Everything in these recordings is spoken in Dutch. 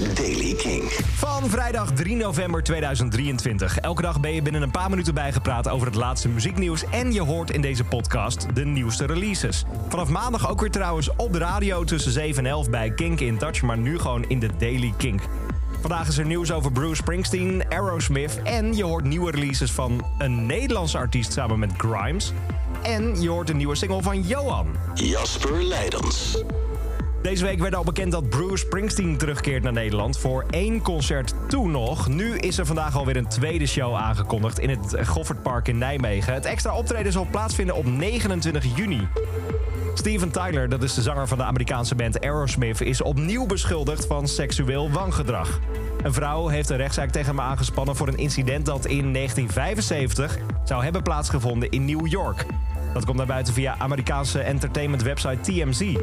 is Daily King. Van vrijdag 3 november 2023. Elke dag ben je binnen een paar minuten bijgepraat over het laatste muzieknieuws. En je hoort in deze podcast de nieuwste releases. Vanaf maandag ook weer trouwens op de radio tussen 7 en 11 bij Kink in Touch. Maar nu gewoon in de Daily Kink. Vandaag is er nieuws over Bruce Springsteen, Aerosmith. En je hoort nieuwe releases van een Nederlandse artiest samen met Grimes. En je hoort een nieuwe single van Johan. Jasper Leidens. Deze week werd al bekend dat Bruce Springsteen terugkeert naar Nederland voor één concert toen nog. Nu is er vandaag alweer een tweede show aangekondigd in het Goffertpark in Nijmegen. Het extra optreden zal plaatsvinden op 29 juni. Steven Tyler, dat is de zanger van de Amerikaanse band Aerosmith, is opnieuw beschuldigd van seksueel wangedrag. Een vrouw heeft een rechtszaak tegen hem aangespannen voor een incident dat in 1975 zou hebben plaatsgevonden in New York. Dat komt naar buiten via Amerikaanse entertainment website TMZ.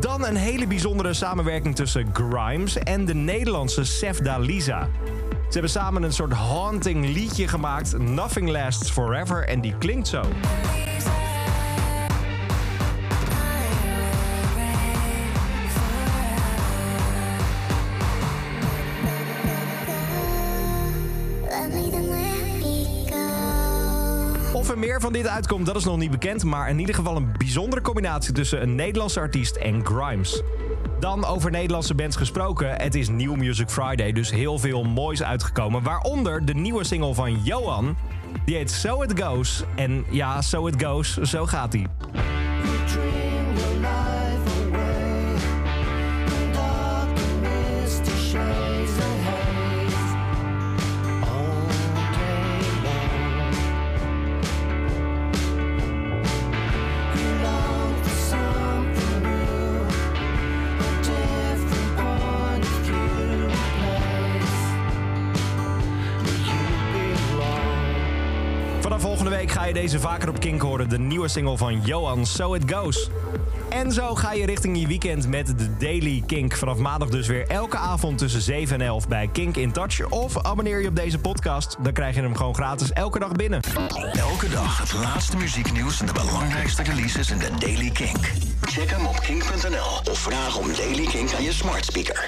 Dan een hele bijzondere samenwerking tussen Grimes en de Nederlandse Sefda Lisa. Ze hebben samen een soort haunting liedje gemaakt, Nothing Lasts Forever, en die klinkt zo. Of er meer van dit uitkomt, dat is nog niet bekend. Maar in ieder geval een bijzondere combinatie tussen een Nederlandse artiest en Grimes. Dan over Nederlandse bands gesproken. Het is New Music Friday, dus heel veel moois uitgekomen. Waaronder de nieuwe single van Johan. Die heet So It Goes. En ja, So It Goes, zo gaat hij. Volgende week ga je deze vaker op Kink horen. De nieuwe single van Johan, So It Goes. En zo ga je richting je weekend met de Daily Kink. Vanaf maandag dus weer elke avond tussen 7 en 11 bij Kink in Touch. Of abonneer je op deze podcast. Dan krijg je hem gewoon gratis elke dag binnen. Elke dag het laatste muzieknieuws en de belangrijkste releases in de Daily King. Check hem op kink.nl of vraag om Daily King aan je smart speaker.